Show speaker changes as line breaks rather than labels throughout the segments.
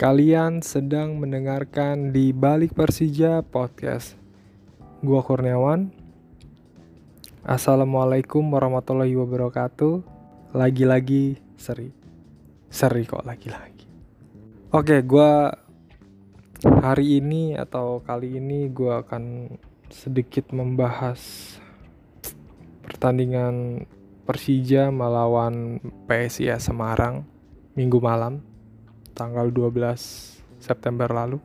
Kalian sedang mendengarkan di Balik Persija Podcast. Gua Kurniawan. Assalamualaikum warahmatullahi wabarakatuh. Lagi-lagi seri. Seri kok lagi-lagi. Oke, gua hari ini atau kali ini gua akan sedikit membahas pertandingan Persija melawan PSIS Semarang minggu malam tanggal 12 September lalu.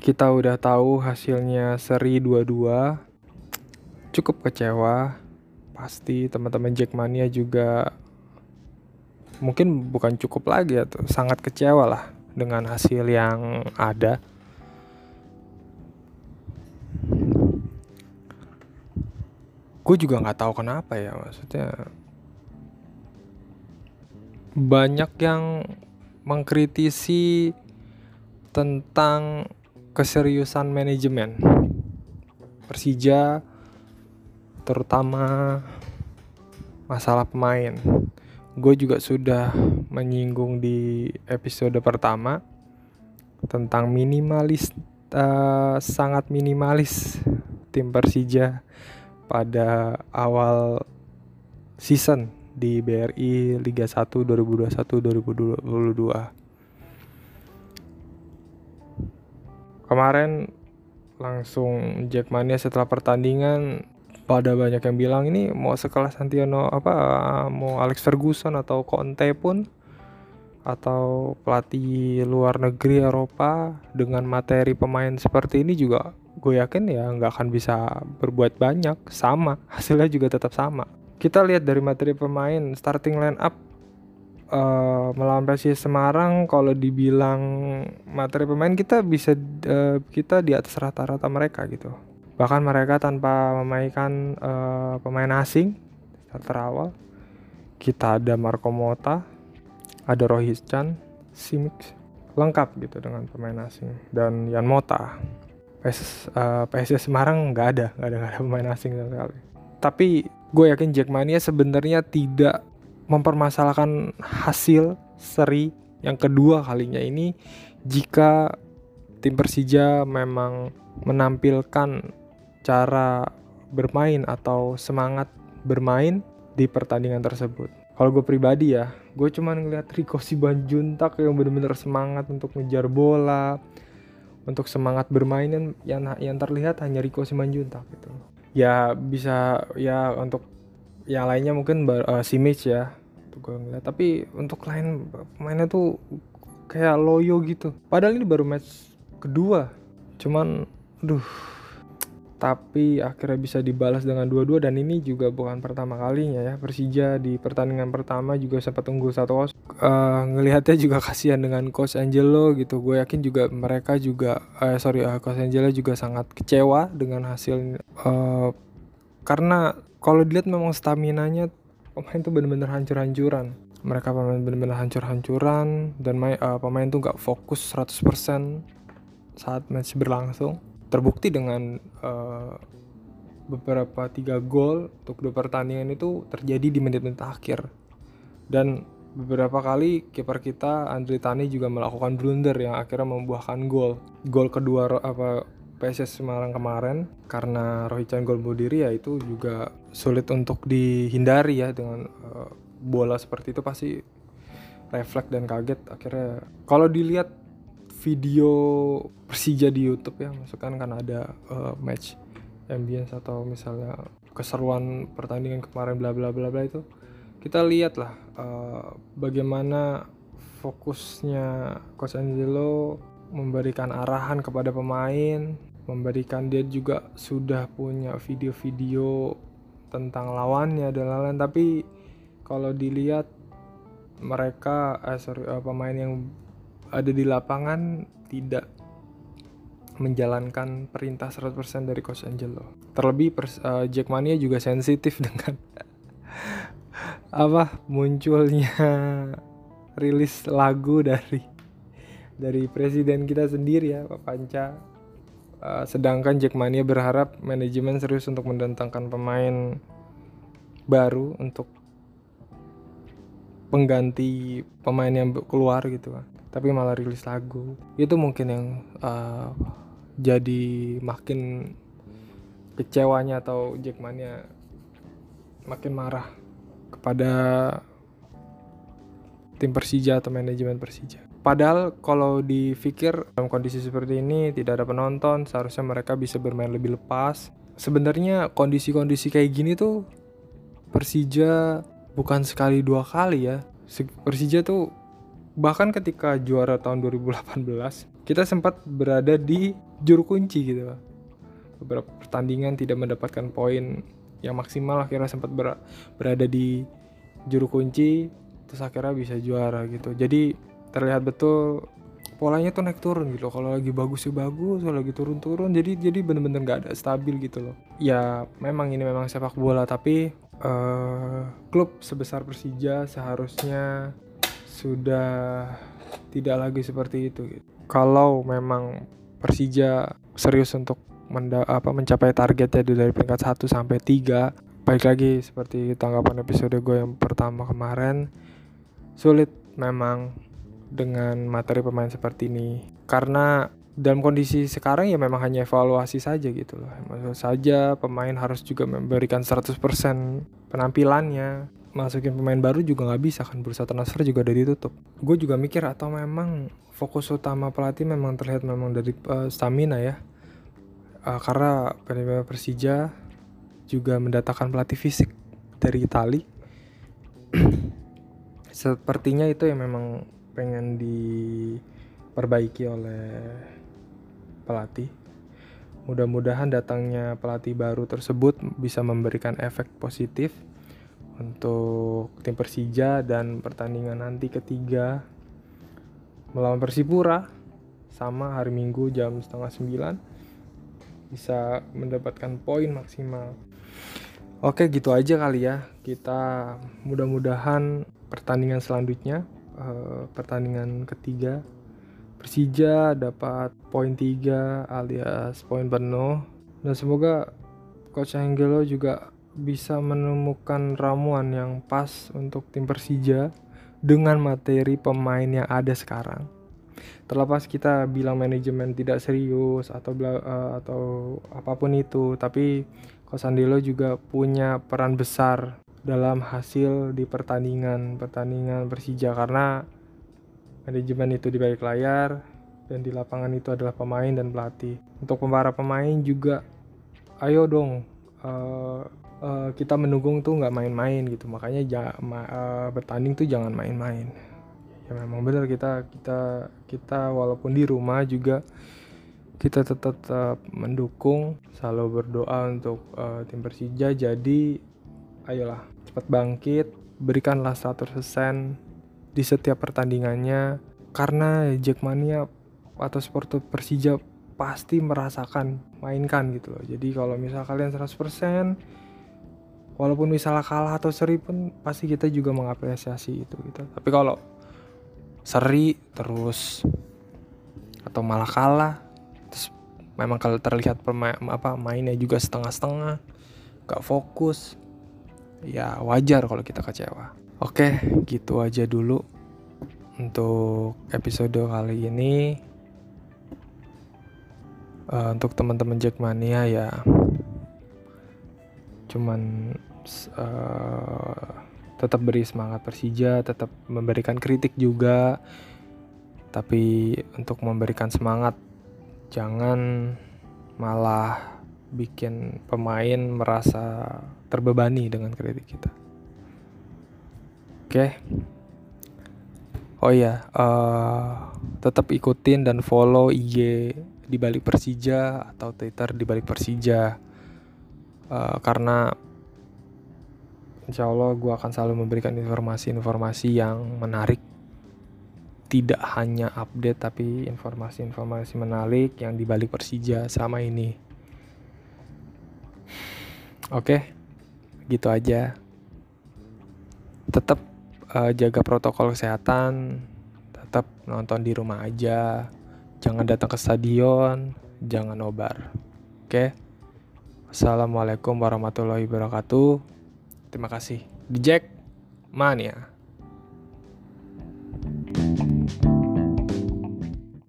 Kita udah tahu hasilnya seri 22. Cukup kecewa. Pasti teman-teman Jackmania juga mungkin bukan cukup lagi atau sangat kecewa lah dengan hasil yang ada. Gue juga nggak tahu kenapa ya maksudnya banyak yang mengkritisi tentang keseriusan manajemen Persija terutama masalah pemain. Gue juga sudah menyinggung di episode pertama tentang minimalis uh, sangat minimalis tim Persija pada awal season di BRI Liga 1 2021-2022. Kemarin langsung Jackmania setelah pertandingan pada banyak yang bilang ini mau sekelas Santiano apa mau Alex Ferguson atau Conte pun atau pelatih luar negeri Eropa dengan materi pemain seperti ini juga gue yakin ya nggak akan bisa berbuat banyak sama hasilnya juga tetap sama kita lihat dari materi pemain starting line up uh, melawan PSIS Semarang kalau dibilang materi pemain kita bisa uh, kita di atas rata-rata mereka gitu. Bahkan mereka tanpa memainkan uh, pemain asing starter awal. Kita ada Marco Mota ada Rohis Chan Simic lengkap gitu dengan pemain asing. Dan Yan Mota PS, uh, PSIS Semarang nggak ada nggak ada ada pemain asing sama sekali. Tapi gue yakin Jackmania sebenarnya tidak mempermasalahkan hasil seri yang kedua kalinya ini jika tim Persija memang menampilkan cara bermain atau semangat bermain di pertandingan tersebut. Kalau gue pribadi ya, gue cuman ngeliat Rico Sibanjuntak yang bener-bener semangat untuk ngejar bola, untuk semangat bermain yang yang terlihat hanya Rico Sibanjuntak gitu ya bisa ya untuk yang lainnya mungkin uh, si Mitch ya gue ngeliat. Tapi untuk lain pemainnya tuh kayak loyo gitu. Padahal ini baru match kedua. Cuman duh tapi akhirnya bisa dibalas dengan dua-dua dan ini juga bukan pertama kalinya ya. Persija di pertandingan pertama juga sempat unggul satu kos uh, ngelihatnya juga kasihan dengan coach Angelo gitu. Gue yakin juga mereka juga uh, sorry uh, coach Angelo juga sangat kecewa dengan hasil uh, karena kalau dilihat memang stamina nya pemain tuh bener-bener hancur-hancuran. Mereka pemain bener-bener hancur-hancuran dan uh, pemain tuh gak fokus 100% saat match berlangsung terbukti dengan uh, beberapa tiga gol untuk dua pertandingan itu terjadi di menit-menit akhir. Dan beberapa kali kiper kita Andri Tani juga melakukan blunder yang akhirnya membuahkan gol. Gol kedua apa PSS Semarang kemarin karena Rohichan gol bunuh diri ya itu juga sulit untuk dihindari ya dengan uh, bola seperti itu. Pasti refleks dan kaget akhirnya. Kalau dilihat video Persija di YouTube ya maksudkan kan ada uh, match ambience atau misalnya keseruan pertandingan kemarin bla bla bla bla itu. Kita lihat lah uh, bagaimana fokusnya Coach Angelo memberikan arahan kepada pemain memberikan dia juga sudah punya video-video tentang lawannya dan lain-lain. Tapi kalau dilihat mereka eh, sorry uh, pemain yang ada di lapangan tidak menjalankan perintah 100% dari Coach Angelo. Terlebih pers, uh, Jackmania juga sensitif dengan apa munculnya rilis lagu dari dari presiden kita sendiri ya Pak Panca. Uh, sedangkan Jackmania berharap manajemen serius untuk mendatangkan pemain baru untuk pengganti pemain yang keluar gitu kan tapi malah rilis lagu itu mungkin yang uh, jadi makin kecewanya atau Jackmania makin marah kepada tim Persija atau manajemen Persija. Padahal kalau dipikir dalam kondisi seperti ini tidak ada penonton, seharusnya mereka bisa bermain lebih lepas. Sebenarnya kondisi-kondisi kayak gini tuh Persija bukan sekali dua kali ya. Persija tuh bahkan ketika juara tahun 2018 kita sempat berada di juru kunci gitu. Beberapa pertandingan tidak mendapatkan poin yang maksimal akhirnya sempat ber berada di juru kunci terus akhirnya bisa juara gitu. Jadi terlihat betul polanya tuh naik turun gitu. Kalau lagi bagus sih bagus kalau lagi turun-turun jadi jadi bener-bener nggak ada stabil gitu loh. Ya memang ini memang sepak bola tapi uh, klub sebesar Persija seharusnya sudah tidak lagi seperti itu gitu. kalau memang Persija serius untuk menda apa mencapai targetnya dari peringkat 1 sampai 3 baik lagi seperti tanggapan episode gue yang pertama kemarin sulit memang dengan materi pemain seperti ini karena dalam kondisi sekarang ya memang hanya evaluasi saja gitu loh. Maksud saja pemain harus juga memberikan 100% penampilannya. Masukin pemain baru juga nggak bisa kan bursa transfer juga udah ditutup. Gue juga mikir atau memang fokus utama pelatih memang terlihat memang dari uh, stamina ya. Uh, karena Persija juga mendatangkan pelatih fisik dari Itali. Sepertinya itu yang memang pengen diperbaiki oleh pelatih. Mudah-mudahan datangnya pelatih baru tersebut bisa memberikan efek positif untuk tim Persija dan pertandingan nanti ketiga melawan Persipura sama hari Minggu jam setengah sembilan bisa mendapatkan poin maksimal. Oke gitu aja kali ya kita mudah-mudahan pertandingan selanjutnya uh, pertandingan ketiga Persija dapat poin 3 alias poin penuh dan semoga Coach Angelo juga bisa menemukan ramuan yang pas untuk tim Persija dengan materi pemain yang ada sekarang. Terlepas kita bilang manajemen tidak serius atau uh, atau apa pun itu, tapi Coach Angelo juga punya peran besar dalam hasil di pertandingan pertandingan Persija karena manajemen itu di balik layar dan di lapangan itu adalah pemain dan pelatih. Untuk para pemain juga, ayo dong uh, uh, kita mendukung tuh nggak main-main gitu. Makanya ja, ma, uh, bertanding tuh jangan main-main. Ya memang benar kita kita kita walaupun di rumah juga kita tetap, tetap mendukung, selalu berdoa untuk uh, tim Persija. Jadi ayolah cepat bangkit, berikanlah 100% di setiap pertandingannya karena Jackmania atau supporter Persija pasti merasakan mainkan gitu loh. Jadi kalau misal kalian 100% walaupun misalnya kalah atau seri pun pasti kita juga mengapresiasi itu gitu. Tapi kalau seri terus atau malah kalah terus memang kalau terlihat pemain apa mainnya juga setengah-setengah gak fokus ya wajar kalau kita kecewa. Oke, gitu aja dulu untuk episode kali ini. Uh, untuk teman-teman Jackmania ya, cuman uh, tetap beri semangat Persija, tetap memberikan kritik juga. Tapi untuk memberikan semangat, jangan malah bikin pemain merasa terbebani dengan kritik kita. Oke. Okay. Oh iya, uh, tetap ikutin dan follow IG di balik Persija atau Twitter di balik Persija. Uh, karena insya Allah gue akan selalu memberikan informasi-informasi yang menarik tidak hanya update tapi informasi-informasi menarik yang dibalik Persija selama ini. Oke, gitu aja. Tetap uh, jaga protokol kesehatan, tetap nonton di rumah aja, jangan datang ke stadion, jangan nobar. Oke. Assalamualaikum warahmatullahi wabarakatuh. Terima kasih. Jack Mania.